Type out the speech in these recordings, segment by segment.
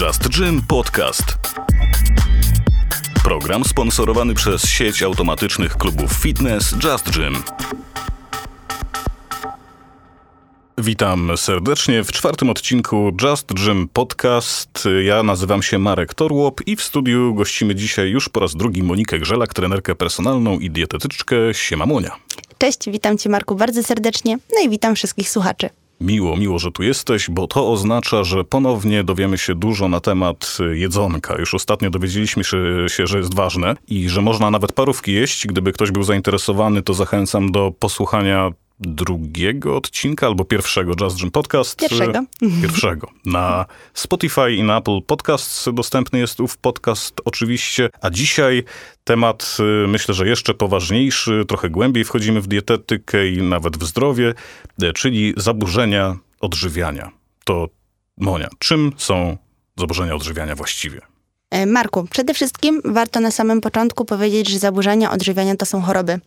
Just Gym Podcast. Program sponsorowany przez sieć automatycznych klubów fitness Just Gym. Witam serdecznie w czwartym odcinku Just Gym Podcast. Ja nazywam się Marek Torłop i w studiu gościmy dzisiaj już po raz drugi Monikę Grzelak, trenerkę personalną i dietetyczkę Siema Monia. Cześć, witam cię Marku bardzo serdecznie, no i witam wszystkich słuchaczy. Miło, miło, że tu jesteś, bo to oznacza, że ponownie dowiemy się dużo na temat jedzonka. Już ostatnio dowiedzieliśmy się, że jest ważne i że można nawet parówki jeść. Gdyby ktoś był zainteresowany, to zachęcam do posłuchania drugiego odcinka albo pierwszego Just Gym Podcast. Pierwszego. Pierwszego. Na Spotify i na Apple Podcasts dostępny jest ów podcast oczywiście. A dzisiaj temat y, myślę, że jeszcze poważniejszy, trochę głębiej wchodzimy w dietetykę i nawet w zdrowie, y, czyli zaburzenia odżywiania. To Monia, czym są zaburzenia odżywiania właściwie? E, Marku, przede wszystkim warto na samym początku powiedzieć, że zaburzenia odżywiania to są choroby.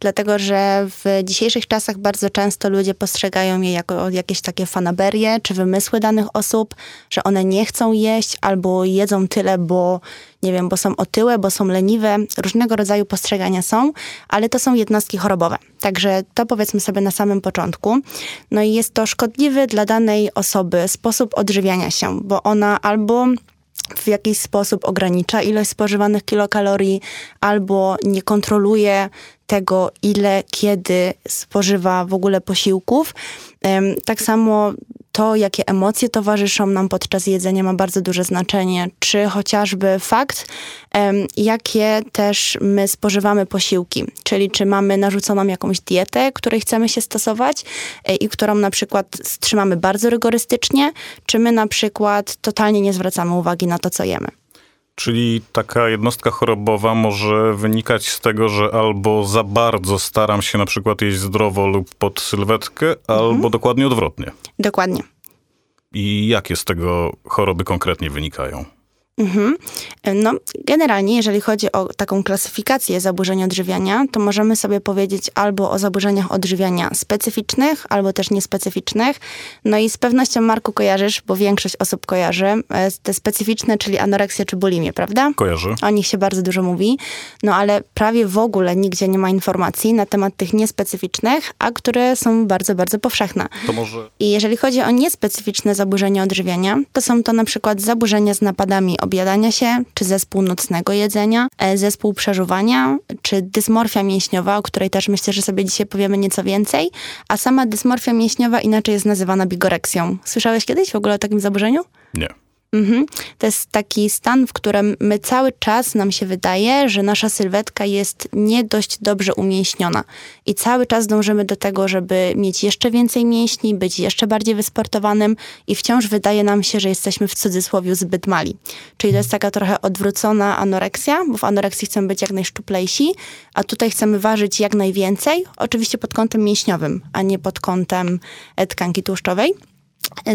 Dlatego, że w dzisiejszych czasach bardzo często ludzie postrzegają je jako jakieś takie fanaberie czy wymysły danych osób, że one nie chcą jeść albo jedzą tyle, bo nie wiem, bo są otyłe, bo są leniwe. Różnego rodzaju postrzegania są, ale to są jednostki chorobowe. Także to powiedzmy sobie na samym początku. No i jest to szkodliwy dla danej osoby sposób odżywiania się, bo ona albo w jakiś sposób ogranicza ilość spożywanych kilokalorii albo nie kontroluje tego, ile, kiedy spożywa w ogóle posiłków. Tak samo to, jakie emocje towarzyszą nam podczas jedzenia, ma bardzo duże znaczenie. Czy chociażby fakt, jakie też my spożywamy posiłki, czyli czy mamy narzuconą jakąś dietę, której chcemy się stosować e, i którą na przykład trzymamy bardzo rygorystycznie, czy my na przykład totalnie nie zwracamy uwagi na to, co jemy. Czyli taka jednostka chorobowa może wynikać z tego, że albo za bardzo staram się na przykład jeść zdrowo lub pod sylwetkę, mhm. albo dokładnie odwrotnie. Dokładnie. I jakie z tego choroby konkretnie wynikają? Mhm. No, generalnie, jeżeli chodzi o taką klasyfikację zaburzeń odżywiania, to możemy sobie powiedzieć albo o zaburzeniach odżywiania specyficznych, albo też niespecyficznych. No i z pewnością, Marku, kojarzysz, bo większość osób kojarzy, e, te specyficzne, czyli anoreksję czy bulimię, prawda? Kojarzy. O nich się bardzo dużo mówi, no ale prawie w ogóle nigdzie nie ma informacji na temat tych niespecyficznych, a które są bardzo, bardzo powszechne. To może... I jeżeli chodzi o niespecyficzne zaburzenia odżywiania, to są to na przykład zaburzenia z napadami objadania się, czy zespół nocnego jedzenia, e, zespół przeżuwania, czy dysmorfia mięśniowa, o której też myślę, że sobie dzisiaj powiemy nieco więcej. A sama dysmorfia mięśniowa inaczej jest nazywana bigoreksją. Słyszałeś kiedyś w ogóle o takim zaburzeniu? Nie. Mhm. To jest taki stan, w którym my cały czas nam się wydaje, że nasza sylwetka jest nie dość dobrze umięśniona. I cały czas dążymy do tego, żeby mieć jeszcze więcej mięśni, być jeszcze bardziej wysportowanym i wciąż wydaje nam się, że jesteśmy w cudzysłowie zbyt mali. Czyli to jest taka trochę odwrócona anoreksja, bo w anoreksji chcemy być jak najszczuplejsi, a tutaj chcemy ważyć jak najwięcej, oczywiście pod kątem mięśniowym, a nie pod kątem tkanki tłuszczowej.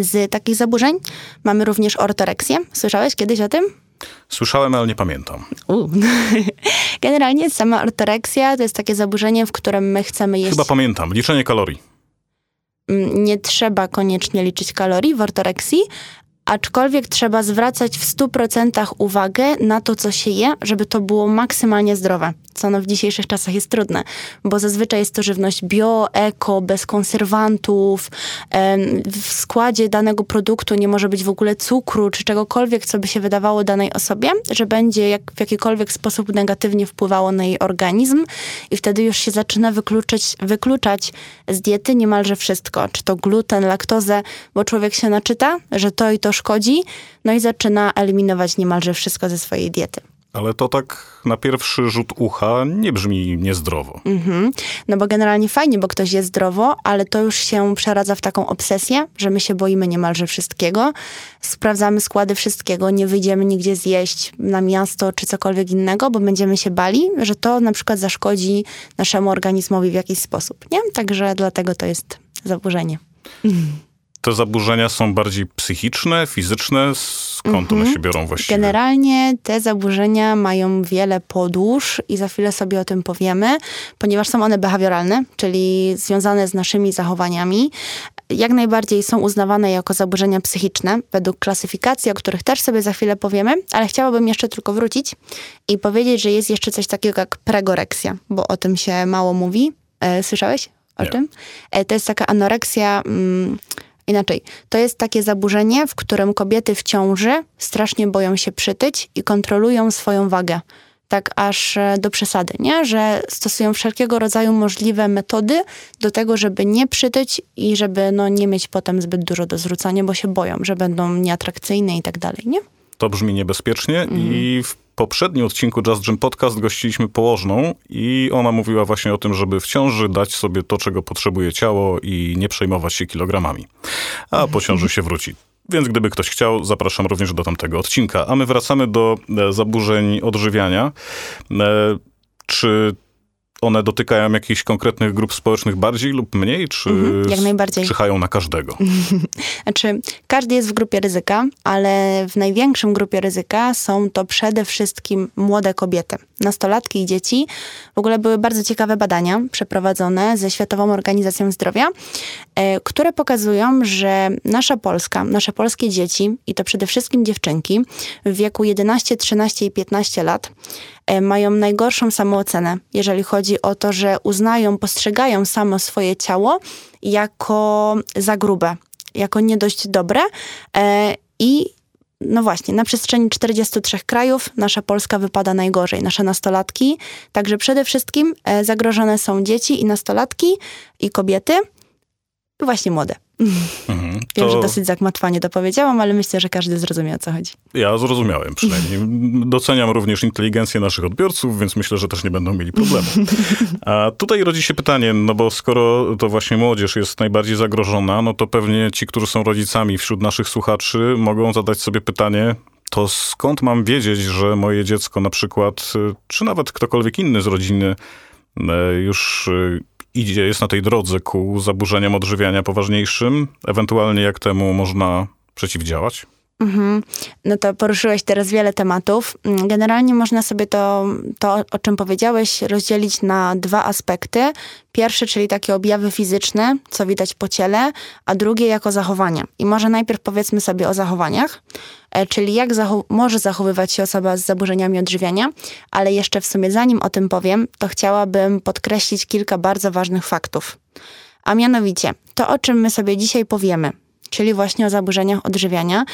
Z takich zaburzeń mamy również ortoreksję. Słyszałeś kiedyś o tym? Słyszałem, ale nie pamiętam. Generalnie sama ortoreksja to jest takie zaburzenie, w którym my chcemy jeść... Chyba pamiętam. Liczenie kalorii. Mm, nie trzeba koniecznie liczyć kalorii w ortoreksji, aczkolwiek trzeba zwracać w 100% uwagę na to, co się je, żeby to było maksymalnie zdrowe, co no w dzisiejszych czasach jest trudne, bo zazwyczaj jest to żywność bio, eko, bez konserwantów, w składzie danego produktu nie może być w ogóle cukru, czy czegokolwiek, co by się wydawało danej osobie, że będzie jak, w jakikolwiek sposób negatywnie wpływało na jej organizm i wtedy już się zaczyna wykluczać, wykluczać z diety niemalże wszystko, czy to gluten, laktozę, bo człowiek się naczyta, że to i to szkodzi, no i zaczyna eliminować niemalże wszystko ze swojej diety. Ale to tak na pierwszy rzut ucha nie brzmi niezdrowo. Mhm. No bo generalnie fajnie, bo ktoś jest zdrowo, ale to już się przeradza w taką obsesję, że my się boimy niemalże wszystkiego. Sprawdzamy składy wszystkiego, nie wyjdziemy nigdzie zjeść na miasto czy cokolwiek innego, bo będziemy się bali, że to na przykład zaszkodzi naszemu organizmowi w jakiś sposób. Nie? Także dlatego to jest zaburzenie. Mhm te zaburzenia są bardziej psychiczne, fizyczne? Skąd mhm. one się biorą właściwie? Generalnie te zaburzenia mają wiele podłóż i za chwilę sobie o tym powiemy, ponieważ są one behawioralne, czyli związane z naszymi zachowaniami. jak najbardziej są uznawane jako zaburzenia psychiczne według klasyfikacji, o których też sobie za chwilę powiemy, ale chciałabym jeszcze tylko wrócić i powiedzieć, że jest jeszcze coś takiego jak pregoreksja, bo o tym się mało mówi. E, słyszałeś o Nie. tym? E, to jest taka anoreksja. Mm, Inaczej, to jest takie zaburzenie, w którym kobiety w ciąży strasznie boją się przytyć i kontrolują swoją wagę. Tak aż e, do przesady, nie? Że stosują wszelkiego rodzaju możliwe metody do tego, żeby nie przytyć i żeby no, nie mieć potem zbyt dużo do zwrócenia, bo się boją, że będą nieatrakcyjne i tak dalej, nie? To brzmi niebezpiecznie i w poprzednim odcinku Just Gym Podcast gościliśmy położną i ona mówiła właśnie o tym, żeby w ciąży dać sobie to, czego potrzebuje ciało i nie przejmować się kilogramami. A po ciąży się wróci. Więc gdyby ktoś chciał, zapraszam również do tamtego odcinka. A my wracamy do e, zaburzeń odżywiania. E, Czy one dotykają jakichś konkretnych grup społecznych bardziej lub mniej, czy Mhm, jak najbardziej. czyhają na każdego? Znaczy, każdy jest w grupie ryzyka, ale w największym grupie ryzyka są to przede wszystkim młode kobiety, nastolatki i dzieci. W ogóle były bardzo ciekawe badania przeprowadzone ze Światową Organizacją Zdrowia, e, które pokazują, że nasza Polska, nasze polskie dzieci, i to przede wszystkim dziewczynki w wieku 11, 13 i 15 lat, mają najgorszą samoocenę, jeżeli chodzi o to, że uznają, postrzegają samo swoje ciało jako za grube, jako nie dość dobre e, i no właśnie, na przestrzeni 43 krajów nasza Polska wypada najgorzej, nasze nastolatki. Także przede wszystkim e, zagrożone są dzieci i nastolatki i kobiety, właśnie młode. Mhm. Wiem, że To- dosyć zagmatwanie to powiedziałam, ale myślę, że każdy zrozumie o co chodzi. Ja zrozumiałem przynajmniej. Doceniam również inteligencję naszych odbiorców, więc myślę, że też nie będą mieli problemu. A tutaj rodzi się pytanie, no bo skoro to właśnie młodzież jest najbardziej zagrożona, no to pewnie ci, którzy są rodzicami wśród naszych słuchaczy, mogą zadać sobie pytanie, to skąd mam wiedzieć, że moje dziecko na przykład, y, czy nawet ktokolwiek inny z rodziny y, już y, idzie, jest na tej drodze ku zaburzeniom odżywiania poważniejszym, ewentualnie jak temu można przeciwdziałać? Mhm. No to poruszyłeś teraz wiele tematów. Mm, Generalnie można sobie to, to, o czym powiedziałeś, rozdzielić na dwa aspekty. Pierwszy, czyli takie objawy fizyczne, co widać po ciele, a drugie jako zachowania. I może najpierw powiedzmy sobie o zachowaniach, e, czyli jak zachow- może zachowywać się osoba z zaburzeniami odżywiania, ale jeszcze w sumie zanim o tym powiem, to chciałabym podkreślić kilka bardzo ważnych faktów. A mianowicie, to o czym my sobie dzisiaj powiemy, czyli właśnie o zaburzeniach odżywiania,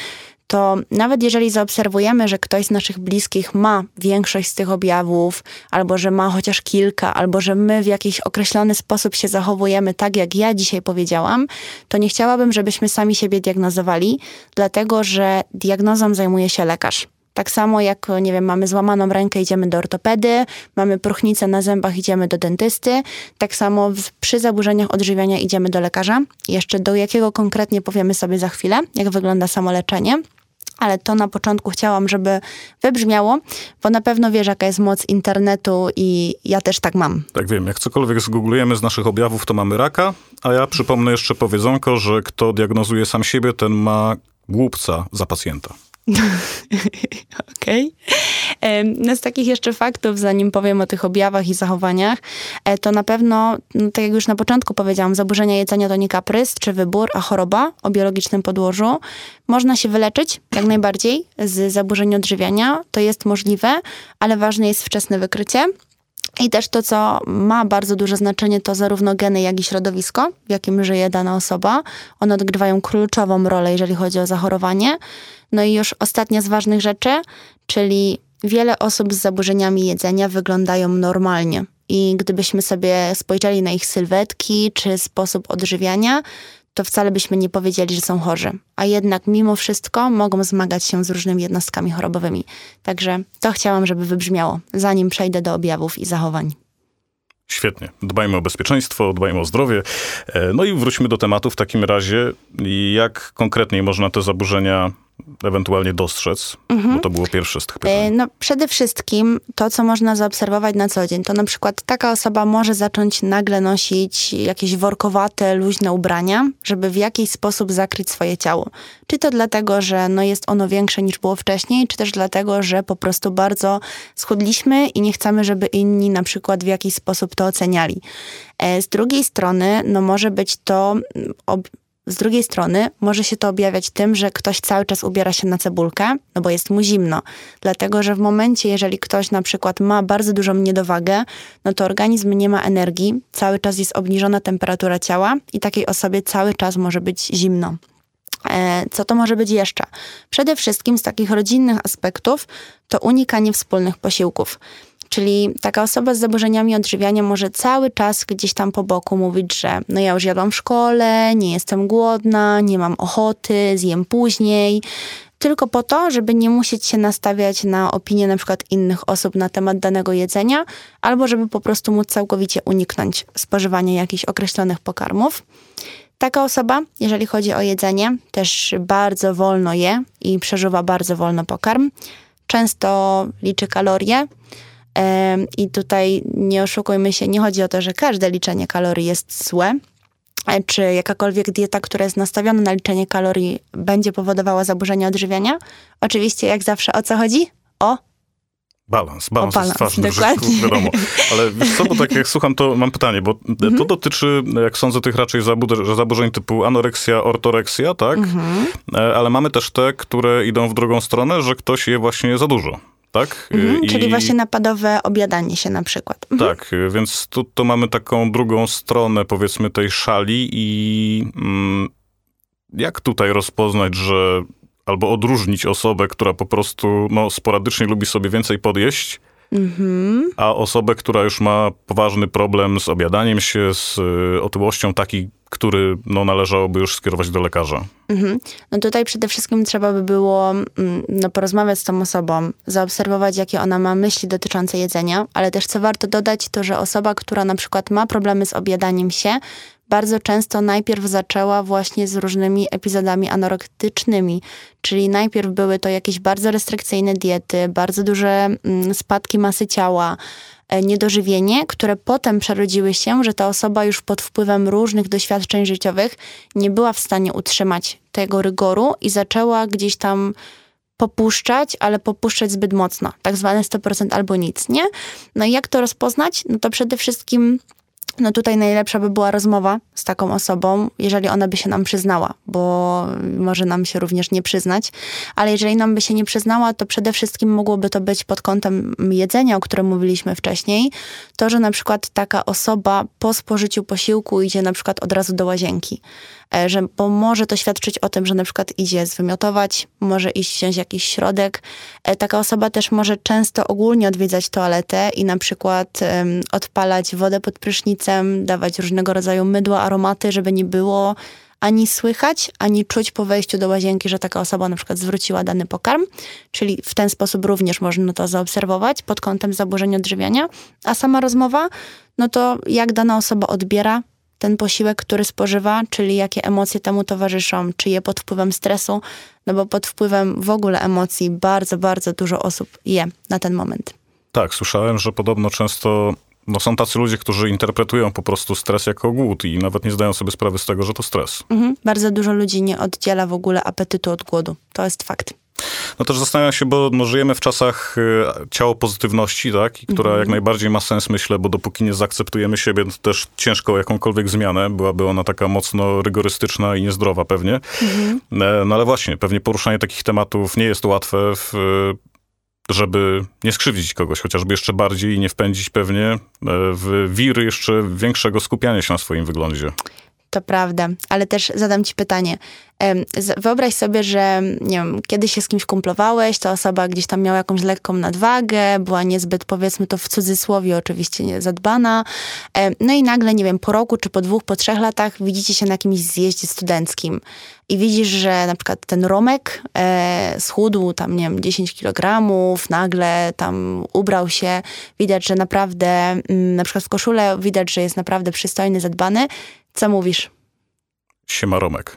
to nawet jeżeli zaobserwujemy, że ktoś z naszych bliskich ma większość z tych objawów, albo że ma chociaż kilka, albo że my w jakiś określony sposób się zachowujemy tak, jak ja dzisiaj powiedziałam, to nie chciałabym, żebyśmy sami siebie diagnozowali, dlatego że diagnozą zajmuje się lekarz. Tak samo jak, nie wiem, mamy złamaną rękę, idziemy do ortopedy, mamy próchnicę na zębach, idziemy do dentysty. Tak samo przy zaburzeniach odżywiania idziemy do lekarza. Jeszcze do jakiego konkretnie powiemy sobie za chwilę, jak wygląda samo leczenie. Ale to na początku chciałam, żeby wybrzmiało, bo na pewno wiesz, jaka jest moc internetu i ja też tak mam. Tak wiem, jak cokolwiek zgooglujemy z naszych objawów, to mamy raka, a ja przypomnę jeszcze powiedzonko, że kto diagnozuje sam siebie, ten ma głupca za pacjenta. Okej. Em, No z takich jeszcze faktów, zanim powiem o tych objawach i zachowaniach, e, to na pewno, no, tak jak już na początku powiedziałam, zaburzenia jedzenia to nie kaprys czy wybór, a choroba o biologicznym podłożu. Można się wyleczyć jak najbardziej z zaburzeń odżywiania. To jest możliwe, ale ważne jest wczesne wykrycie. I też to, co ma bardzo duże znaczenie, to zarówno geny, jak i środowisko, w jakim żyje dana osoba. One odgrywają kluczową rolę, jeżeli chodzi o zachorowanie. No i już ostatnia z ważnych rzeczy, czyli wiele osób z zaburzeniami jedzenia wyglądają normalnie. I gdybyśmy sobie spojrzeli na ich sylwetki czy sposób odżywiania, to wcale byśmy nie powiedzieli, że są chorzy. A jednak mimo wszystko mogą zmagać się z różnymi jednostkami chorobowymi. Także to chciałam, żeby wybrzmiało, zanim przejdę do objawów i zachowań. Świetnie. Dbajmy o bezpieczeństwo, dbajmy o zdrowie. E, No i wróćmy do tematu w takim razie. Jak konkretniej można te zaburzenia ewentualnie dostrzec? Bo to było pierwsze z tych E, pytań. No, przede wszystkim to, co można zaobserwować na co dzień, to na przykład taka osoba może zacząć nagle nosić jakieś workowate, luźne ubrania, żeby w jakiś sposób zakryć swoje ciało. Czy to dlatego, że no jest ono większe niż było wcześniej, czy też dlatego, że po prostu bardzo schudliśmy i nie chcemy, żeby inni na przykład w jakiś sposób to oceniali. E, Z drugiej strony, no może być to ob- Z drugiej strony może się to objawiać tym, że ktoś cały czas ubiera się na cebulkę, no bo jest mu zimno. Dlatego, że w momencie, jeżeli ktoś na przykład ma bardzo dużą niedowagę, no to organizm nie ma energii, cały czas jest obniżona temperatura ciała i takiej osobie cały czas może być zimno. E, co to może być jeszcze? Przede wszystkim z takich rodzinnych aspektów to unikanie wspólnych posiłków. Czyli taka osoba z zaburzeniami odżywiania może cały czas gdzieś tam po boku mówić, że no ja już jadłam w szkole, nie jestem głodna, nie mam ochoty, zjem później. Tylko po to, żeby nie musieć się nastawiać na opinie na przykład innych osób na temat danego jedzenia, albo żeby po prostu móc całkowicie uniknąć spożywania jakichś określonych pokarmów. Taka osoba, jeżeli chodzi o jedzenie, też bardzo wolno je i przeżywa bardzo wolno pokarm. Często liczy kalorie. I tutaj nie oszukujmy się, nie chodzi o to, że każde liczenie kalorii jest złe, e, czy jakakolwiek dieta, która jest nastawiona na liczenie kalorii, będzie powodowała zaburzenia odżywiania. Oczywiście, jak zawsze, o co chodzi? O Balans, balans, balans jest ważny, dokładnie. Że, wiadomo. Ale wiesz co, bo tak jak słucham, to mam pytanie, bo mhm. to dotyczy, jak sądzę, tych raczej zaburzeń typu anoreksja, ortoreksja, tak? Mhm. E, ale mamy też te, które idą w drugą stronę, że ktoś je właśnie za dużo tak? Mhm, I... Czyli właśnie napadowe obiadanie się na przykład. Mhm. Tak, więc tu to mamy taką drugą stronę, powiedzmy, tej szali i mm, jak tutaj rozpoznać, że albo odróżnić osobę, która po prostu no, sporadycznie lubi sobie więcej podjeść, mhm. a osobę, która już ma poważny problem z obiadaniem się, z y, otyłością, taki który no, należałoby już skierować do lekarza? Mhm. No tutaj przede wszystkim trzeba by było mm, no, porozmawiać z tą osobą, zaobserwować, jakie ona ma myśli dotyczące jedzenia, ale też co warto dodać, to że osoba, która na przykład ma problemy z objadaniem się, bardzo często najpierw zaczęła właśnie z różnymi epizodami anorektycznymi, czyli najpierw były to jakieś bardzo restrykcyjne diety, bardzo duże mm, spadki masy ciała, E, niedożywienie, które potem przerodziły się, że ta osoba już pod wpływem różnych doświadczeń życiowych nie była w stanie utrzymać tego rygoru i zaczęła gdzieś tam popuszczać, ale popuszczać zbyt mocno. Tak zwane 100% albo nic, nie? No i jak to rozpoznać? No to przede wszystkim no tutaj najlepsza by była rozmowa z taką osobą, jeżeli ona by się nam przyznała, bo może nam się również nie przyznać, ale jeżeli nam by się nie przyznała, to przede wszystkim mogłoby to być pod kątem jedzenia, o którym mówiliśmy wcześniej, to, że na przykład taka osoba po spożyciu posiłku idzie na przykład od razu do łazienki. E, że, bo może to świadczyć o tym, że na przykład idzie zwymiotować, może iść wziąć jakiś środek. E, taka osoba też może często ogólnie odwiedzać toaletę i na przykład um, odpalać wodę pod prysznicem, dawać różnego rodzaju mydła, aromaty, żeby nie było ani słychać, ani czuć po wejściu do łazienki, że taka osoba na przykład zwróciła dany pokarm, czyli w ten sposób również można to zaobserwować pod kątem zaburzeń odżywiania, a sama rozmowa, no to jak dana osoba odbiera ten posiłek, który spożywa, czyli jakie emocje temu towarzyszą, czy je pod wpływem stresu, no bo pod wpływem w ogóle emocji bardzo, bardzo dużo osób je na ten moment. Tak, słyszałem, że podobno często no są tacy ludzie, którzy interpretują po prostu stres jako głód i nawet nie zdają sobie sprawy z tego, że to stres. Mhm. Bardzo dużo ludzi nie oddziela w ogóle apetytu od głodu. To jest fakt. No też zastanawiam się, bo no, żyjemy w czasach y, ciało pozytywności, tak? I która jak mhm. najbardziej ma sens, myślę, bo dopóki nie zaakceptujemy siebie, to też ciężko jakąkolwiek zmianę. Byłaby ona taka mocno rygorystyczna i niezdrowa pewnie. Mhm. E, no ale właśnie, pewnie poruszanie takich tematów nie jest łatwe w żeby nie skrzywdzić kogoś, chociażby jeszcze bardziej i nie wpędzić pewnie e, w wiry jeszcze większego skupiania się na swoim wyglądzie. To prawda, ale też zadam ci pytanie. Wyobraź sobie, że nie wiem, kiedy się z kimś kumplowałeś, ta osoba gdzieś tam miała jakąś lekką nadwagę, była niezbyt, powiedzmy to w cudzysłowie oczywiście, nie zadbana. No i nagle, nie wiem, po roku, czy po dwóch, po trzech latach widzicie się na jakimś zjeździe studenckim i widzisz, że na przykład ten Romek e, schudł tam, nie wiem, 10 kilogramów, nagle tam ubrał się, widać, że naprawdę, mm, na przykład w koszule widać, że jest naprawdę przystojny, zadbany. Co mówisz? Siema Romek.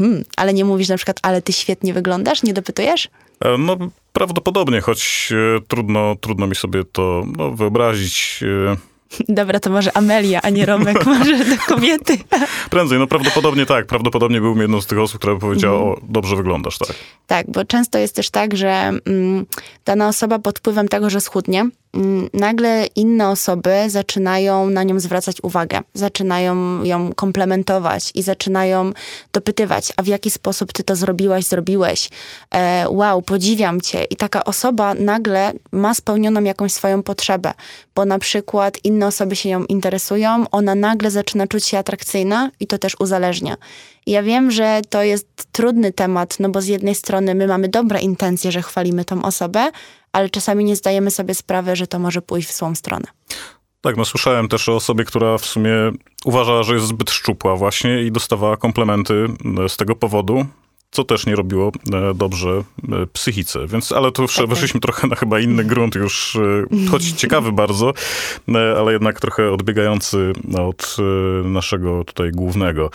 Hmm, ale nie mówisz na przykład, ale ty świetnie wyglądasz? Nie dopytujesz? E, no, prawdopodobnie, choć e, trudno, trudno mi sobie to no, wyobrazić. E. Dobra, to może Amelia, a nie Romek, może do kobiety. Prędzej, no prawdopodobnie tak. Prawdopodobnie byłbym jedną z tych osób, która by powiedziała, mm. o, dobrze wyglądasz, tak. Tak, bo często jest też tak, że mm, dana osoba pod wpływem tego, że schudnie, nagle inne osoby zaczynają na nią zwracać uwagę, zaczynają ją komplementować i zaczynają dopytywać, a w jaki sposób ty to zrobiłaś, zrobiłeś, e, wow, podziwiam cię. I taka osoba nagle ma spełnioną jakąś swoją potrzebę, bo na przykład inne osoby się ją interesują, ona nagle zaczyna czuć się atrakcyjna i to też uzależnia. Ja wiem, że to jest trudny temat, no bo z jednej strony my mamy dobre intencje, że chwalimy tą osobę, ale czasami nie zdajemy sobie sprawy, że to może pójść w złą stronę. Tak, no słyszałem też o osobie, która w sumie uważała, że jest zbyt szczupła właśnie i dostawała komplementy z tego powodu co też nie robiło e, dobrze e, psychice. Więc, ale to okay. weszliśmy trochę na chyba inny grunt już, e, choć ciekawy bardzo, ale jednak trochę odbiegający od naszego tutaj głównego.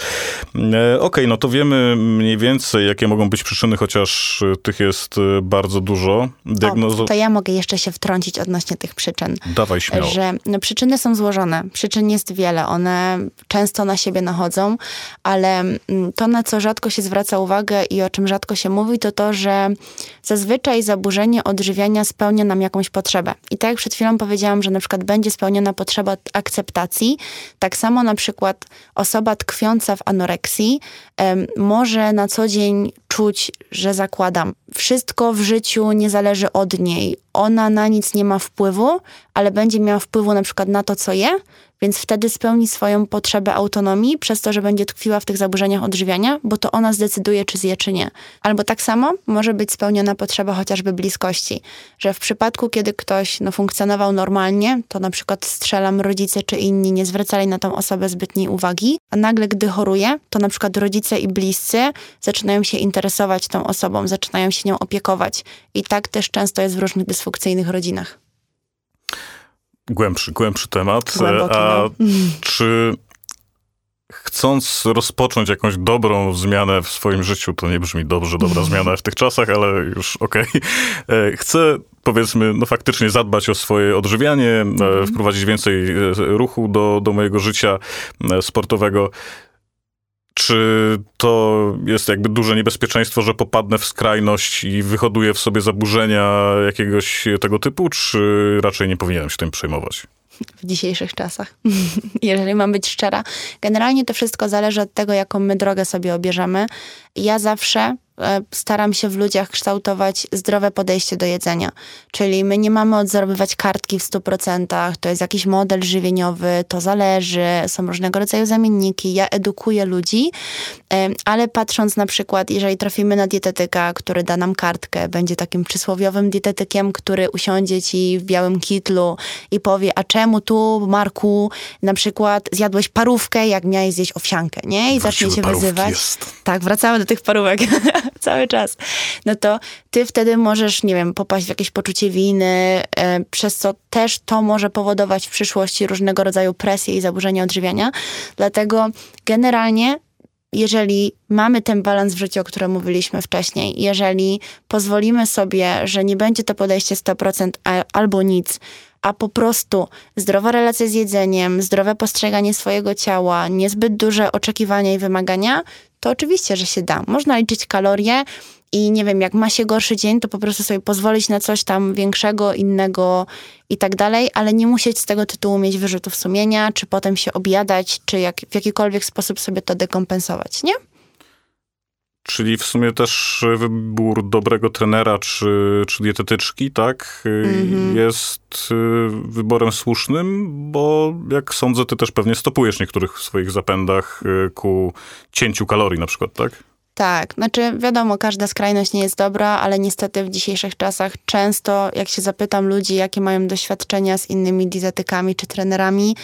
Okej, okay, no to wiemy mniej więcej, jakie mogą być przyczyny, chociaż tych jest bardzo dużo. Diagnozo... O, to ja mogę jeszcze się wtrącić odnośnie tych przyczyn. Dawaj śmiało. Że no, przyczyny są złożone. Przyczyn jest wiele. One często na siebie nachodzą, ale mm, to, na co rzadko się zwraca uwagę i o czym rzadko się mówi, to to, że zazwyczaj zaburzenie odżywiania spełnia nam jakąś potrzebę. I tak jak przed chwilą powiedziałam, że na przykład będzie spełniona potrzeba akceptacji, tak samo na przykład osoba tkwiąca w anoreksji um, może na co dzień czuć, że zakładam. Wszystko w życiu nie zależy od niej. Ona na nic nie ma wpływu, ale będzie miała wpływu na przykład na to, co je, więc wtedy spełni swoją potrzebę autonomii przez to, że będzie tkwiła w tych zaburzeniach odżywiania, bo to ona zdecyduje, czy zje, czy nie. Albo tak samo może być spełniona potrzeba chociażby bliskości, że w przypadku, kiedy ktoś no, funkcjonował normalnie, to na przykład strzelam rodzice czy inni nie zwracali na tą osobę zbytniej uwagi, a nagle, gdy choruje, to na przykład rodzice i bliscy zaczynają się interesować tą osobą, zaczynają się nią opiekować. I tak też często jest w różnych dysfunkcyjnych rodzinach głębszy, głębszy temat. Głęboki, A no. czy chcąc rozpocząć jakąś dobrą zmianę w swoim życiu, to nie brzmi dobrze, dobra zmiana w tych czasach, ale już okej. Okay. E, chcę powiedzmy, no faktycznie zadbać o swoje odżywianie, mm. wprowadzić więcej e, ruchu do, do mojego życia sportowego. Czy to jest jakby duże niebezpieczeństwo, że popadnę w skrajność i wyhoduję w sobie zaburzenia jakiegoś tego typu, czy raczej nie powinienem się tym przejmować? w dzisiejszych czasach, jeżeli mam być szczera. Generalnie to wszystko zależy od tego, jaką my drogę sobie obierzemy. Ja zawsze staram się w ludziach kształtować zdrowe podejście do jedzenia. Czyli my nie mamy odzorowywać kartki w 100%, to jest jakiś model żywieniowy, to zależy, są różnego rodzaju zamienniki. Ja edukuję ludzi, e, ale patrząc na przykład, jeżeli trafimy na dietetyka, który da nam kartkę, będzie takim przysłowiowym dietetykiem, który usiądzie ci w białym kitlu i powie, a czemu tu, Marku, na przykład zjadłeś parówkę, jak miałeś zjeść owsiankę, nie? I zacznie się wyzywać. Jest. Tak, wracamy do tych parówek. cały czas, no to ty wtedy możesz, nie wiem, popaść w jakieś poczucie winy, e, przez co też to może powodować w przyszłości różnego rodzaju presje i zaburzenia odżywiania. Dlatego generalnie jeżeli mamy ten balans w życiu, o którym mówiliśmy wcześniej, jeżeli pozwolimy sobie, że nie będzie to podejście 100% albo nic, a po prostu zdrowa relacja z jedzeniem, zdrowe postrzeganie swojego ciała, niezbyt duże oczekiwania i wymagania, to oczywiście, że się da. Można liczyć kalorie i nie wiem, jak ma się gorszy dzień, to po prostu sobie pozwolić na coś tam większego, innego i tak dalej, ale nie musieć z tego tytułu mieć wyrzutów sumienia, czy potem się objadać, czy jak, w jakikolwiek sposób sobie to dekompensować, nie? Czyli w sumie też wybór dobrego trenera czy, czy dietetyczki, tak, mm-hmm. jest y, wyborem słusznym, bo jak sądzę, ty też pewnie stopujesz niektórych w swoich zapędach ku cięciu kalorii na przykład, tak? Tak, znaczy wiadomo, każda skrajność nie jest dobra, ale niestety w dzisiejszych czasach często, jak się zapytam ludzi, jakie mają doświadczenia z innymi dietetykami czy trenerami,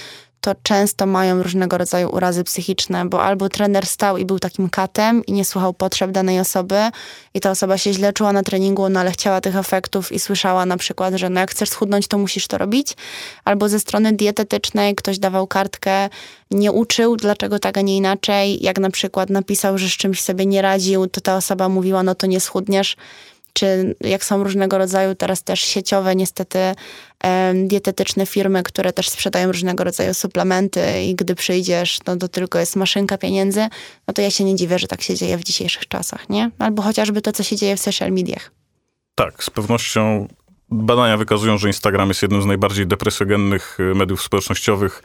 to często mają różnego rodzaju urazy psychiczne, bo albo trener stał i był takim katem i nie słuchał potrzeb danej osoby i ta osoba się źle czuła na treningu, no ale chciała tych efektów i słyszała na przykład, że no jak chcesz schudnąć, to musisz to robić. Albo ze strony dietetycznej ktoś dawał kartkę, nie uczył, dlaczego tak, a nie inaczej. Jak na przykład napisał, że z czymś sobie nie radził, to ta osoba mówiła, no to nie schudniesz czy jak są różnego rodzaju teraz też sieciowe, niestety dietetyczne firmy, które też sprzedają różnego rodzaju suplementy i gdy przyjdziesz, no to tylko jest maszynka pieniędzy, no to ja się nie dziwię, że tak się dzieje w dzisiejszych czasach, nie? Albo chociażby to, co się dzieje w social mediach. Tak, z pewnością badania wykazują, że Instagram jest jednym z najbardziej depresjogennych mediów społecznościowych.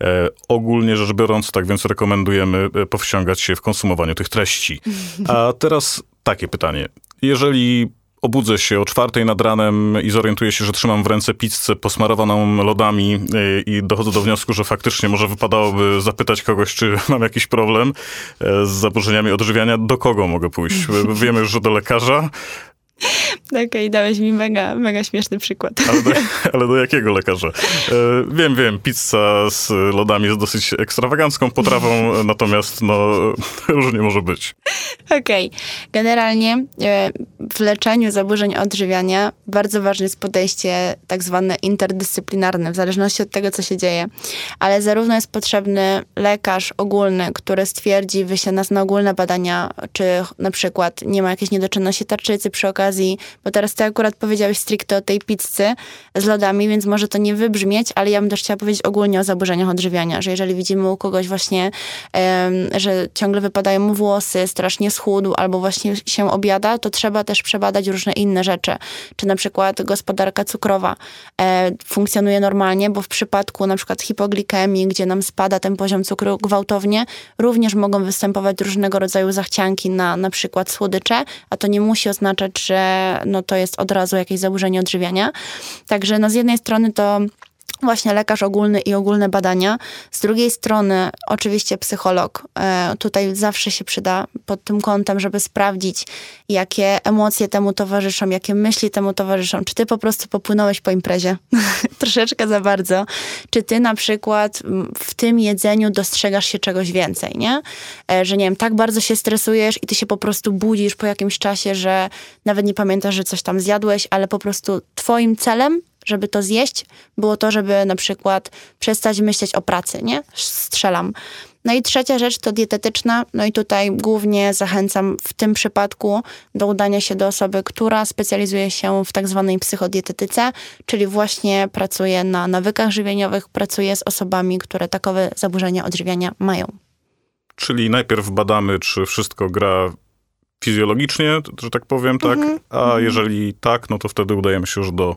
E, ogólnie rzecz biorąc, tak więc rekomendujemy e, powściągać się w konsumowaniu tych treści. A teraz takie pytanie. Jeżeli obudzę się o czwartej nad ranem i zorientuję się, że trzymam w ręce pizzę posmarowaną lodami e, i dochodzę do wniosku, że faktycznie może wypadałoby zapytać kogoś, czy mam jakiś problem z zaburzeniami odżywiania, do kogo mogę pójść? Wiemy już, że do lekarza, Okej, okay, dałeś mi mega, mega śmieszny przykład. Ale do, ale do jakiego lekarza? E, wiem, wiem, pizza z lodami jest dosyć ekstrawagancką potrawą, natomiast no, różnie może być. Okej. Okay. Generalnie e, w leczeniu zaburzeń odżywiania bardzo ważne jest podejście tak zwane interdyscyplinarne, w zależności od tego, co się dzieje. Ale zarówno jest potrzebny lekarz ogólny, który stwierdzi, wyśle nas na ogólne badania, czy na przykład nie ma jakiejś niedoczynności tarczycy przy okazji okazji, bo teraz ty akurat powiedziałeś stricte o tej pizzy z lodami, więc może to nie wybrzmieć, ale ja bym też chciała powiedzieć ogólnie o zaburzeniach odżywiania, że jeżeli widzimy u kogoś właśnie, um, że ciągle wypadają mu włosy, strasznie schudł albo właśnie się obiada, to trzeba też przebadać różne inne rzeczy. Czy na przykład gospodarka cukrowa e, funkcjonuje normalnie, bo w przypadku na przykład hipoglikemii, gdzie nam spada ten poziom cukru gwałtownie, również mogą występować różnego rodzaju zachcianki na na przykład słodycze, a to nie musi oznaczać, że no to jest od razu jakieś zaburzenie odżywiania. Także no z jednej strony to właśnie lekarz ogólny i ogólne badania. Z drugiej strony oczywiście psycholog. E, tutaj zawsze się przyda pod tym kątem, żeby sprawdzić, jakie emocje temu towarzyszą, jakie myśli temu towarzyszą. Czy ty po prostu popłynąłeś po imprezie troszeczkę za bardzo? Czy ty na przykład w tym jedzeniu dostrzegasz się czegoś więcej, nie? E, że nie wiem, tak bardzo się stresujesz i ty się po prostu budzisz po jakimś czasie, że nawet nie pamiętasz, że coś tam zjadłeś, ale po prostu twoim celem żeby to zjeść, było to, żeby na przykład przestać myśleć o pracy, nie? Strzelam. No i trzecia rzecz to dietetyczna. No i tutaj głównie zachęcam w tym przypadku do udania się do osoby, która specjalizuje się w tak zwanej psychodietetyce, czyli właśnie pracuje na nawykach żywieniowych, pracuje z osobami, które takowe zaburzenia odżywiania mają. Czyli najpierw badamy, czy wszystko gra fizjologicznie, że tak powiem, tak? Mm -hmm. A mhm. jeżeli tak, no to wtedy udajemy się już do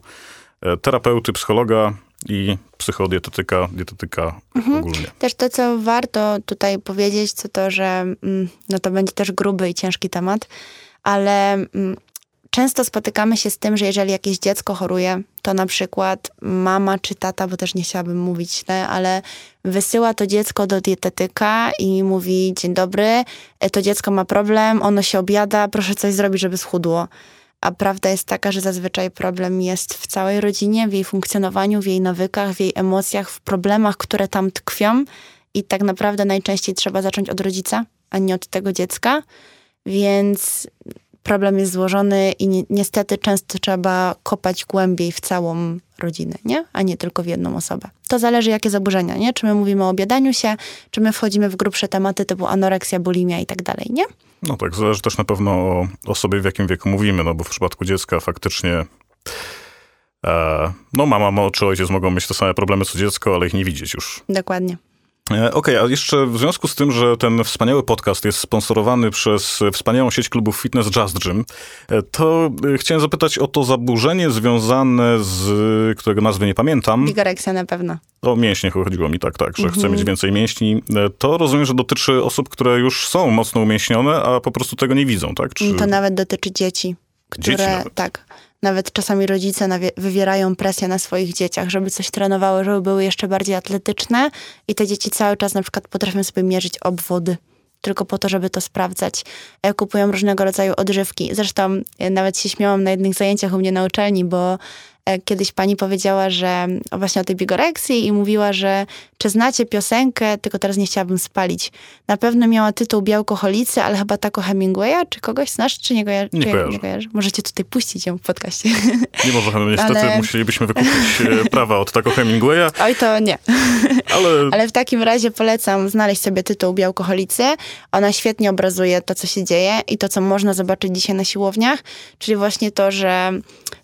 terapeuty, psychologa i psychodietetyka, dietetyka mhm. ogólnie. Też to, co warto tutaj powiedzieć, to to, że mm, no to będzie też gruby i ciężki temat, ale mm, często spotykamy się z tym, że jeżeli jakieś dziecko choruje, to na przykład mama czy tata, bo też nie chciałabym mówić ale wysyła to dziecko do dietetyka i mówi: Dzień dobry, e, to dziecko ma problem, ono się obiada, proszę coś zrobić, żeby schudło. A prawda jest taka, że zazwyczaj problem jest w całej rodzinie, w jej funkcjonowaniu, w jej nawykach, w jej emocjach, w problemach, które tam tkwią. I tak naprawdę najczęściej trzeba zacząć od rodzica, a nie od tego dziecka. Więc problem jest złożony i ni niestety często trzeba kopać głębiej w całą rodzinę, nie? A nie tylko w jedną osobę. To zależy, jakie zaburzenia, nie? Czy my mówimy o obiadaniu się, czy my wchodzimy w grubsze tematy typu anoreksja, bulimia i tak dalej, nie? No tak, zależy też na pewno o, o sobie, w jakim wieku mówimy, no bo w przypadku dziecka faktycznie e, no mama czy ojciec mogą mieć te same problemy co dziecko, ale ich nie widzieć już. Dokładnie. E, okej, okay, a jeszcze w związku z tym, że ten wspaniały podcast jest sponsorowany przez wspaniałą sieć klubów fitness Just Gym, e, to e, chciałem zapytać o to zaburzenie związane z, którego nazwy nie pamiętam. Bigoreksja na pewno. O mięśnie chodziło mi, tak, tak, że chcę mieć więcej mięśni. To rozumiem, że dotyczy osób, które już są mocno umięśnione, a po prostu tego nie widzą, tak? Czy... To nawet dotyczy dzieci. Które, dzieci nawet. tak, nawet czasami rodzice wywierają presję na swoich dzieciach, żeby coś trenowały, żeby były jeszcze bardziej atletyczne i te dzieci cały czas na przykład potrafią sobie mierzyć obwody tylko po to, żeby to sprawdzać. E, kupują różnego rodzaju odżywki. Zresztą e, nawet się śmiałam na jednych zajęciach u mnie na uczelni, bo kiedyś pani powiedziała, że właśnie o tej bigoreksji i mówiła, że czy znacie piosenkę, tylko teraz nie chciałabym spalić. Na pewno miała tytuł Białkoholicy, ale chyba tako Hemingwaya, czy kogoś znasz, czy nie, kojar nie, kojarzę. nie kojarzy? Możecie tutaj puścić ją w podcaście. Nie możemy, niestety ale... musielibyśmy wykupić e, prawa od tako Hemingwaya. Oj, to nie. Ale... ale w takim razie polecam znaleźć sobie tytuł Białkoholicy. Ona świetnie obrazuje to, co się dzieje i to, co można zobaczyć dzisiaj na siłowniach, czyli właśnie to, że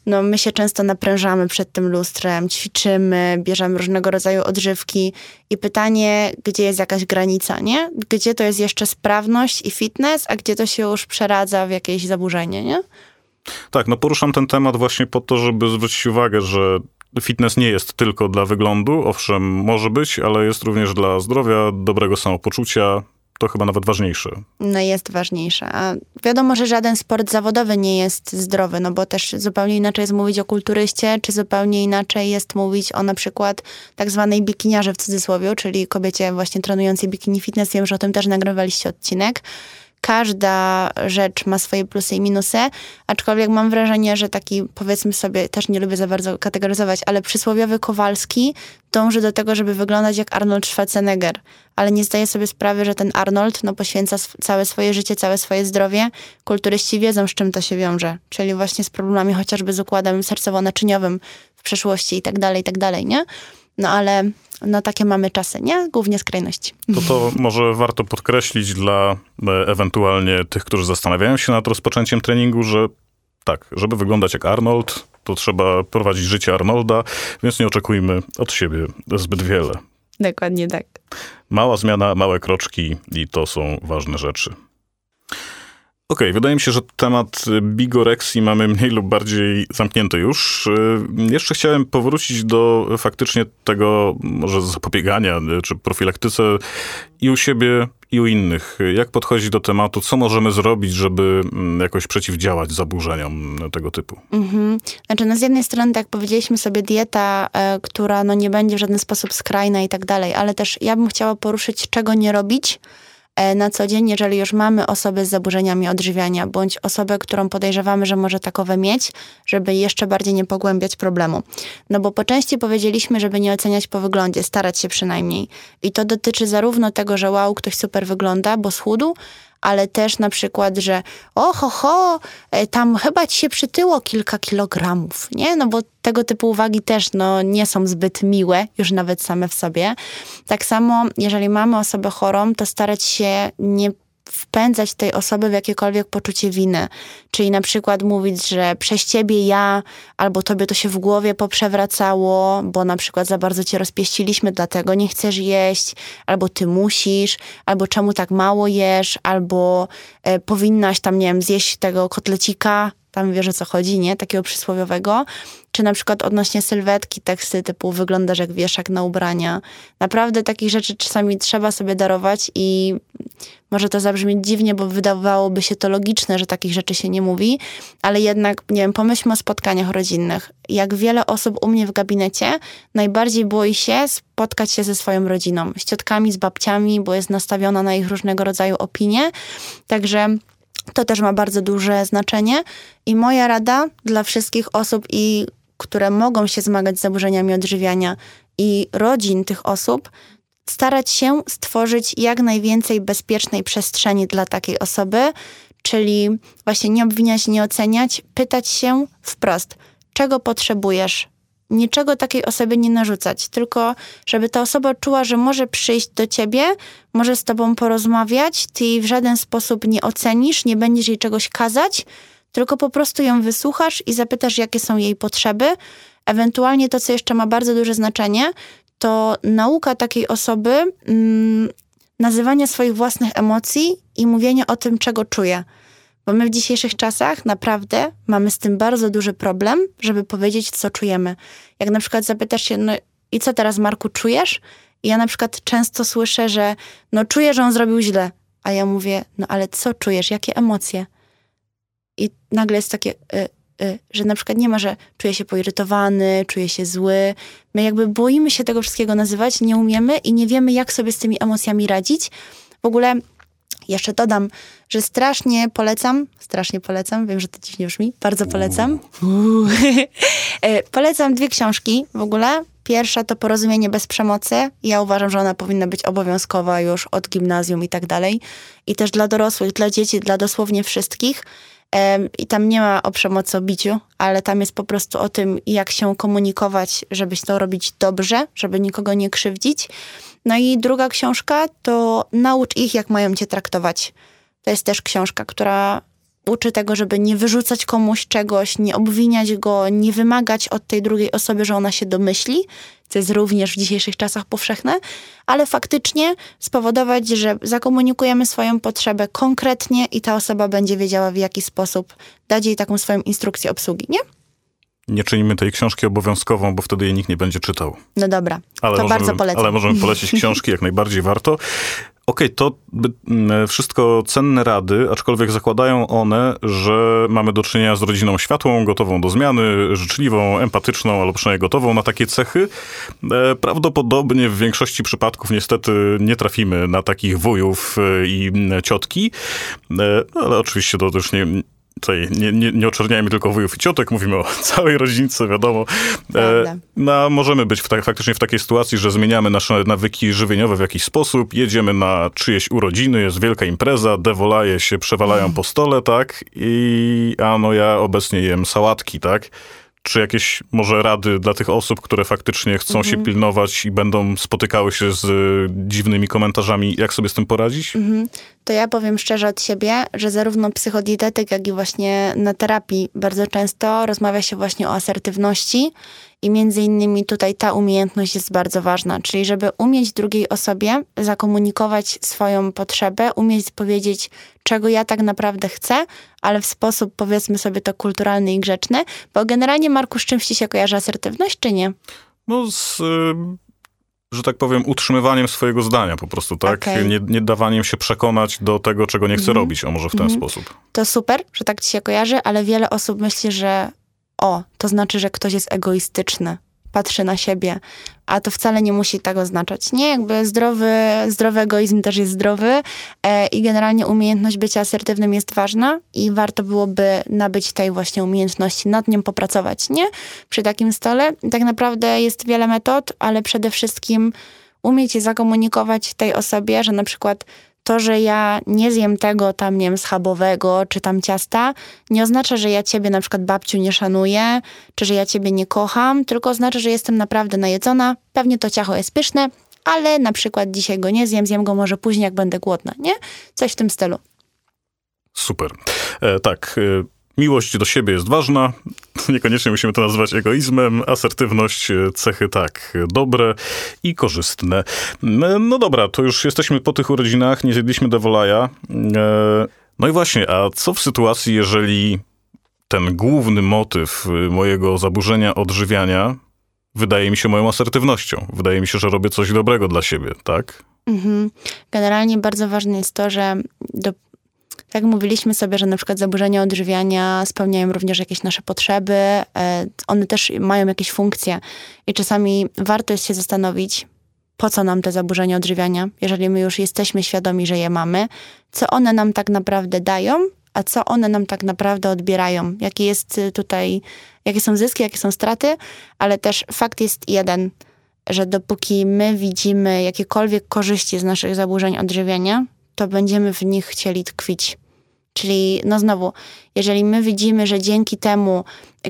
no, my się często naprężamy przed tym lustrem, ćwiczymy, bierzemy różnego rodzaju odżywki i pytanie, gdzie jest jakaś granica, nie? Gdzie to jest jeszcze sprawność i fitness, a gdzie to się już przeradza w jakieś zaburzenie, nie? Tak, no poruszam ten temat właśnie po to, żeby zwrócić uwagę, że fitness nie jest tylko dla wyglądu, owszem, może być, ale jest również dla zdrowia, dobrego samopoczucia, to chyba nawet ważniejsze. No jest ważniejsze. A wiadomo, że żaden sport zawodowy nie jest zdrowy, no bo też zupełnie inaczej jest mówić o kulturyście, czy zupełnie inaczej jest mówić o na przykład tak zwanej bikiniarze w cudzysłowie, czyli kobiecie właśnie trenującej bikini fitness. Wiem, że o tym też nagrywaliście odcinek każda rzecz ma swoje plusy i minusy, aczkolwiek mam wrażenie, że taki, powiedzmy sobie, też nie lubię za bardzo kategoryzować, ale przysłowiowy Kowalski dąży do tego, żeby wyglądać jak Arnold Schwarzenegger, ale nie zdaje sobie sprawy, że ten Arnold no, poświęca całe swoje życie, całe swoje zdrowie. Kulturyści wiedzą, z czym to się wiąże, czyli właśnie z problemami chociażby z układem sercowo-naczyniowym w przeszłości i tak dalej, i tak dalej, nie? No ale no takie mamy czasy, nie? Głównie skrajności. To to może warto podkreślić dla e, ewentualnie tych, którzy zastanawiają się nad rozpoczęciem treningu, że tak, żeby wyglądać jak Arnold, to trzeba prowadzić życie Arnolda, więc nie oczekujmy od siebie zbyt wiele. Dokładnie tak. Mała zmiana, małe kroczki i to są ważne rzeczy. Okej, okay, wydaje mi się, że temat bigoreksji mamy mniej lub bardziej zamknięty już. Y, jeszcze chciałem powrócić do faktycznie tego może zapobiegania y, czy profilaktyce i u siebie, i u innych. Jak podchodzić do tematu, co możemy zrobić, żeby mm, jakoś przeciwdziałać zaburzeniom tego typu? Mhm. Znaczy, no z jednej strony, tak jak powiedzieliśmy sobie, dieta, e, która no nie będzie w żaden sposób skrajna i tak dalej, ale też ja bym chciała poruszyć, czego nie robić, na co dzień, jeżeli już mamy osobę z zaburzeniami odżywiania, bądź osobę, którą podejrzewamy, że może takowe mieć, żeby jeszcze bardziej nie pogłębiać problemu. No bo po części powiedzieliśmy, żeby nie oceniać po wyglądzie, starać się przynajmniej. I to dotyczy zarówno tego, że wow, ktoś super wygląda, bo schudł, ale też na przykład, że oho, ho, e, tam chyba ci się przytyło kilka kilogramów, nie? No bo tego typu uwagi też no, nie są zbyt miłe, już nawet same w sobie. Tak samo, jeżeli mamy osobę chorą, to starać się nie wpędzać tej osoby w jakiekolwiek poczucie winy. Czyli na przykład mówić, że przez ciebie ja, albo tobie to się w głowie poprzewracało, bo na przykład za bardzo cię rozpieściliśmy, dlatego nie chcesz jeść, albo ty musisz, albo czemu tak mało jesz, albo e, powinnaś tam, nie wiem, zjeść tego kotlecika, tam wiesz o co chodzi, nie? Takiego przysłowiowego. Czy na przykład odnośnie sylwetki teksty typu wyglądasz jak wieszak na ubrania. Naprawdę takich rzeczy czasami trzeba sobie darować i może to zabrzmieć dziwnie, bo wydawałoby się to logiczne, że takich rzeczy się nie mówi, ale jednak, nie wiem, pomyślmy o spotkaniach rodzinnych. Jak wiele osób u mnie w gabinecie najbardziej boi się spotkać się ze swoją rodziną, z ciotkami, z babciami, bo jest nastawiona na ich różnego rodzaju opinie. Także to też ma bardzo duże znaczenie. I moja rada dla wszystkich osób, i, które mogą się zmagać z zaburzeniami odżywiania i rodzin tych osób, starać się stworzyć jak najwięcej bezpiecznej przestrzeni dla takiej osoby, czyli właśnie nie obwiniać, nie oceniać, pytać się wprost, czego potrzebujesz, niczego takiej osobie nie narzucać, tylko żeby ta osoba czuła, że może przyjść do ciebie, może z tobą porozmawiać, ty jej w żaden sposób nie ocenisz, nie będziesz jej czegoś kazać, tylko po prostu ją wysłuchasz i zapytasz, jakie są jej potrzeby. Ewentualnie to, co jeszcze ma bardzo duże znaczenie, to nauka takiej osoby mm, nazywania swoich własnych emocji i mówienia o tym, czego czuje. Bo my w dzisiejszych czasach naprawdę mamy z tym bardzo duży problem, żeby powiedzieć, co czujemy. Jak na przykład zapytasz się, no i co teraz, Marku, czujesz? I ja na przykład często słyszę, że no czuję, że on zrobił źle. A ja mówię, no ale co czujesz? Jakie emocje? I nagle jest takie, y, y, że na przykład nie ma, że czuję się poirytowany, czuję się zły. My jakby boimy się tego wszystkiego nazywać, nie umiemy i nie wiemy, jak sobie z tymi emocjami radzić. W ogóle jeszcze dodam, że strasznie polecam, strasznie polecam, wiem, że to dziwnie brzmi, bardzo polecam. E, polecam dwie książki w ogóle. Pierwsza to Porozumienie bez przemocy. Ja uważam, że ona powinna być obowiązkowa już od gimnazjum i tak dalej. I też dla dorosłych, dla dzieci, dla dosłownie wszystkich. I tam nie ma o przemocy, o biciu, ale tam jest po prostu o tym, jak się komunikować, żeby to robić dobrze, żeby nikogo nie krzywdzić. No i druga książka to Naucz ich, jak mają cię traktować. To jest też książka, która uczy tego, żeby nie wyrzucać komuś czegoś, nie obwiniać go, nie wymagać od tej drugiej osoby, że ona się domyśli, co jest również w dzisiejszych czasach powszechne, ale faktycznie spowodować, że zakomunikujemy swoją potrzebę konkretnie i ta osoba będzie wiedziała w jaki sposób dać jej taką swoją instrukcję obsługi, nie? Nie czynimy tej książki obowiązkową, bo wtedy jej nikt nie będzie czytał. No dobra, ale to możemy, bardzo polecam. Ale możemy polecić książki, jak najbardziej warto. Okej, okay, to mm, wszystko cenne rady, aczkolwiek zakładają one, że mamy do czynienia z rodziną światłą, gotową do zmiany, życzliwą, empatyczną, albo przynajmniej gotową na takie cechy. E, prawdopodobnie w większości przypadków niestety nie trafimy na takich wujów e, i ciotki, e, ale oczywiście to też nie, tutaj nie, nie, nie oczerniajmy tylko wujów i ciotek, mówimy o całej rodzince, wiadomo. E, no, możemy być w ta, faktycznie w takiej sytuacji, że zmieniamy nasze nawyki żywieniowe w jakiś sposób, jedziemy na czyjeś urodziny, jest wielka impreza, dewolaje się przewalają po stole, tak? I a no ja obecnie jem sałatki, tak? Czy jakieś może rady dla tych osób, które faktycznie chcą mhm. się pilnować i będą spotykały się z y, dziwnymi komentarzami, jak sobie z tym poradzić? Mhm. To ja powiem szczerze od siebie, że zarówno psychodietetyk, jak i właśnie na terapii bardzo często rozmawia się właśnie o asertywności i między innymi tutaj ta umiejętność jest bardzo ważna, czyli żeby umieć drugiej osobie zakomunikować swoją potrzebę, umieć powiedzieć, czego ja tak naprawdę chcę, ale w sposób, powiedzmy sobie to, kulturalny i grzeczny, bo generalnie, Marku, z czymś ci się kojarzy asertywność, czy nie? No z... że tak powiem, utrzymywaniem swojego zdania po prostu, tak? Okay. Nie, nie, dawaniem się przekonać do tego, czego nie chcę mm. robić, a może w ten mm. sposób. To super, że tak ci się kojarzy, ale wiele osób myśli, że o, to znaczy, że ktoś jest egoistyczny, patrzy na siebie, a to wcale nie musi tak oznaczać. Nie, jakby zdrowy, zdrowy egoizm też jest zdrowy e, i generalnie umiejętność bycia asertywnym jest ważna i warto byłoby nabyć tej właśnie umiejętności, nad nią popracować, nie? Przy takim stole tak naprawdę jest wiele metod, ale przede wszystkim umieć zakomunikować tej osobie, że na przykład to, że ja nie zjem tego tam, nie wiem, schabowego czy tam ciasta, nie oznacza, że ja ciebie na przykład babciu nie szanuję, czy że ja ciebie nie kocham, tylko oznacza, że jestem naprawdę najedzona. Pewnie to ciacho jest pyszne, ale na przykład dzisiaj go nie zjem, zjem go może później, jak będę głodna, nie? Coś w tym stylu. Super. E, tak. E Miłość do siebie jest ważna, niekoniecznie musimy to nazywać egoizmem. Asertywność, e, cechy tak, dobre i korzystne. No dobra, to już jesteśmy po tych urodzinach, nie zjedliśmy devolaja. E, no i właśnie, a co w sytuacji, jeżeli ten główny motyw e, mojego zaburzenia odżywiania wydaje mi się moją asertywnością. Wydaje mi się, że robię coś dobrego dla siebie, tak? Mhm. Generalnie bardzo ważne jest to, że do tak mówiliśmy sobie, że na przykład zaburzenia odżywiania spełniają również jakieś nasze potrzeby, e, one też mają jakieś funkcje i czasami warto jest się zastanowić, po co nam te zaburzenia odżywiania, jeżeli my już jesteśmy świadomi, że je mamy, co one nam tak naprawdę dają, a co one nam tak naprawdę odbierają, jaki jest y, tutaj, jakie są zyski, jakie są straty, ale też fakt jest jeden, że dopóki my widzimy jakiekolwiek korzyści z naszych zaburzeń odżywiania, to będziemy w nich chcieli tkwić. Czyli, no znowu, jeżeli my widzimy, że dzięki temu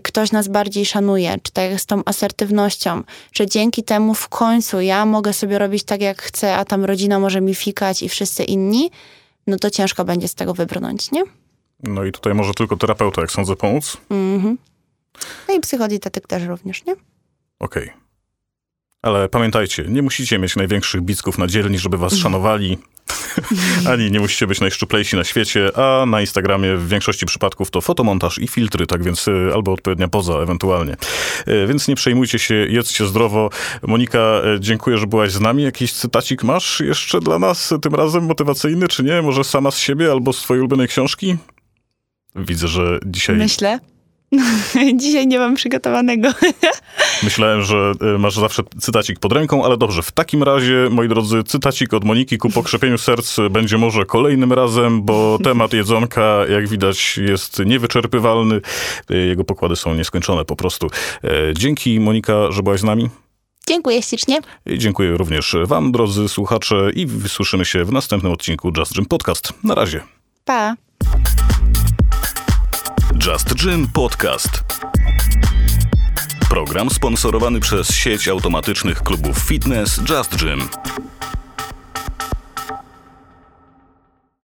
ktoś nas bardziej szanuje, czy tak jak z tą asertywnością, że dzięki temu w końcu ja mogę sobie robić tak, jak chcę, a tam rodzina może mi fikać i wszyscy inni, no to ciężko będzie z tego wybrnąć, nie? No i tutaj może tylko terapeuta, jak sądzę, pomóc. Mhm. No i psychodietetyk też również, nie? Okej. Okay. Ale pamiętajcie, nie musicie mieć największych bicków na dzielni, żeby was szanowali. Ani nie musicie być najszczuplejsi na świecie, a na Instagramie w większości przypadków to fotomontaż i filtry, tak więc y, albo odpowiednia poza ewentualnie. Y, więc nie przejmujcie się, jedzcie zdrowo. Monika, y, dziękuję, że byłaś z nami. Jakiś cytacik masz jeszcze dla nas tym razem motywacyjny, czy nie? Może sama z siebie albo z twojej ulubionej książki? Widzę, że dzisiaj... Myślę. Dzisiaj nie mam przygotowanego. Myślałem, że y, masz zawsze cytacik pod ręką, ale dobrze. W takim razie, moi drodzy, cytacik od Moniki ku pokrzepieniu serc będzie może kolejnym razem, bo temat jedzonka, jak widać, jest niewyczerpywalny. Y, jego pokłady są nieskończone po prostu. Y, dzięki, Monika, że byłaś z nami. Dziękuję ślicznie. I dziękuję również wam, drodzy słuchacze, i wysłyszymy się w następnym odcinku Just Dream Podcast. Na razie. Pa. Just Gym Podcast. Program sponsorowany przez sieć automatycznych klubów fitness Just Gym.